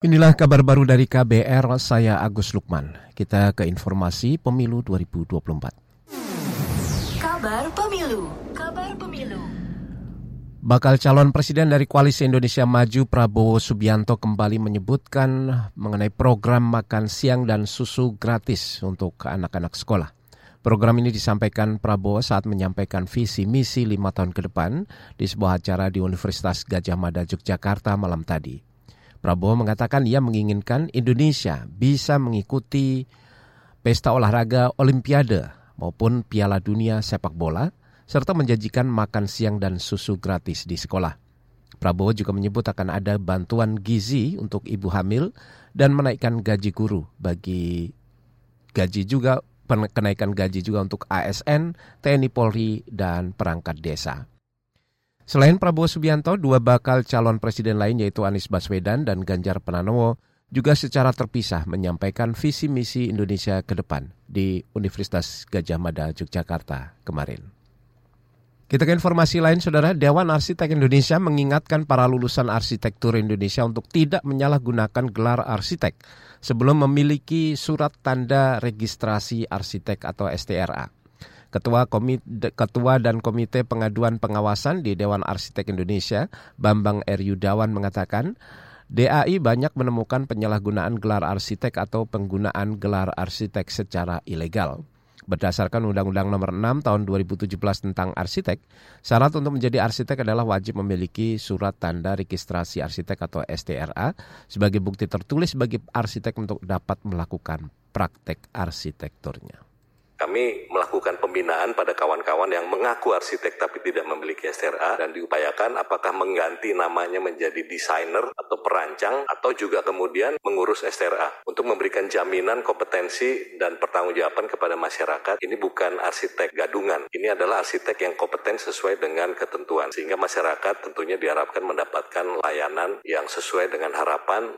Inilah kabar baru dari KBR, saya Agus Lukman. Kita ke informasi pemilu 2024. Kabar pemilu, kabar pemilu. Bakal calon presiden dari Koalisi Indonesia Maju Prabowo Subianto kembali menyebutkan mengenai program makan siang dan susu gratis untuk anak-anak sekolah. Program ini disampaikan Prabowo saat menyampaikan visi misi lima tahun ke depan di sebuah acara di Universitas Gajah Mada Yogyakarta malam tadi. Prabowo mengatakan ia menginginkan Indonesia bisa mengikuti pesta olahraga Olimpiade maupun Piala Dunia sepak bola, serta menjanjikan makan siang dan susu gratis di sekolah. Prabowo juga menyebut akan ada bantuan gizi untuk ibu hamil dan menaikkan gaji guru bagi gaji juga kenaikan gaji juga untuk ASN, TNI Polri, dan perangkat desa. Selain Prabowo Subianto, dua bakal calon presiden lain yaitu Anies Baswedan dan Ganjar Pranowo juga secara terpisah menyampaikan visi misi Indonesia ke depan di Universitas Gajah Mada Yogyakarta kemarin. Kita ke informasi lain, Saudara. Dewan Arsitek Indonesia mengingatkan para lulusan arsitektur Indonesia untuk tidak menyalahgunakan gelar arsitek sebelum memiliki surat tanda registrasi arsitek atau STRA. Ketua, Komite, Ketua dan Komite Pengaduan Pengawasan di Dewan Arsitek Indonesia, Bambang R. Yudawan mengatakan, DAI banyak menemukan penyalahgunaan gelar arsitek atau penggunaan gelar arsitek secara ilegal. Berdasarkan Undang-Undang Nomor 6 Tahun 2017 tentang arsitek, syarat untuk menjadi arsitek adalah wajib memiliki surat tanda registrasi arsitek atau STRA sebagai bukti tertulis bagi arsitek untuk dapat melakukan praktek arsitekturnya kami melakukan pembinaan pada kawan-kawan yang mengaku arsitek tapi tidak memiliki STRA dan diupayakan apakah mengganti namanya menjadi desainer atau perancang atau juga kemudian mengurus STRA untuk memberikan jaminan kompetensi dan pertanggungjawaban kepada masyarakat. Ini bukan arsitek gadungan, ini adalah arsitek yang kompeten sesuai dengan ketentuan. Sehingga masyarakat tentunya diharapkan mendapatkan layanan yang sesuai dengan harapan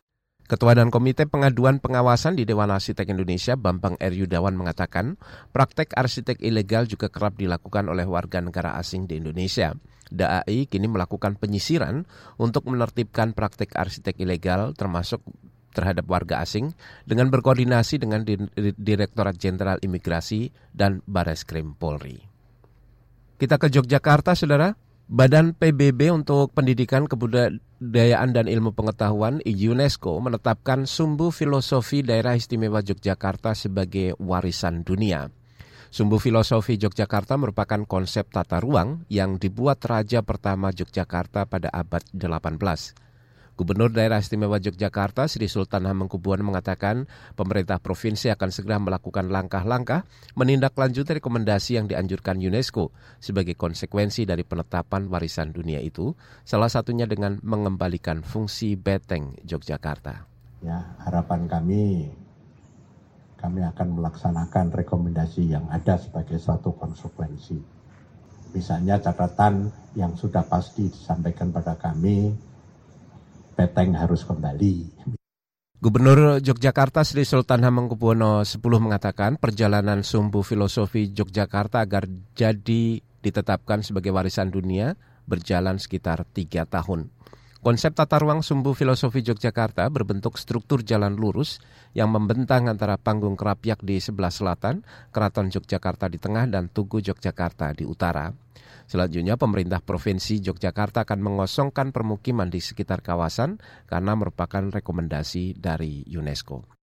Ketua dan Komite Pengaduan Pengawasan di Dewan Arsitek Indonesia, Bambang R. Yudawan mengatakan, praktek arsitek ilegal juga kerap dilakukan oleh warga negara asing di Indonesia. DAI kini melakukan penyisiran untuk menertibkan praktek arsitek ilegal termasuk terhadap warga asing dengan berkoordinasi dengan Direktorat Jenderal Imigrasi dan Bareskrim Polri. Kita ke Yogyakarta, Saudara. Badan PBB untuk Pendidikan Kebudayaan dan Ilmu Pengetahuan UNESCO menetapkan Sumbu Filosofi Daerah Istimewa Yogyakarta sebagai warisan dunia. Sumbu Filosofi Yogyakarta merupakan konsep tata ruang yang dibuat Raja pertama Yogyakarta pada abad 18. Gubernur Daerah Istimewa Yogyakarta Sri Sultan Hamengkubuwono mengatakan pemerintah provinsi akan segera melakukan langkah-langkah menindaklanjuti rekomendasi yang dianjurkan UNESCO sebagai konsekuensi dari penetapan warisan dunia itu, salah satunya dengan mengembalikan fungsi beteng Yogyakarta. Ya, harapan kami kami akan melaksanakan rekomendasi yang ada sebagai suatu konsekuensi. Misalnya catatan yang sudah pasti disampaikan pada kami Peteng harus kembali. Gubernur Yogyakarta Sri Sultan Hamengkubuwono X mengatakan perjalanan sumbu filosofi Yogyakarta agar jadi ditetapkan sebagai warisan dunia berjalan sekitar tiga tahun. Konsep tata ruang sumbu filosofi Yogyakarta berbentuk struktur jalan lurus yang membentang antara panggung Kerapyak di sebelah selatan, Keraton Yogyakarta di tengah, dan Tugu Yogyakarta di utara. Selanjutnya, pemerintah Provinsi Yogyakarta akan mengosongkan permukiman di sekitar kawasan karena merupakan rekomendasi dari UNESCO.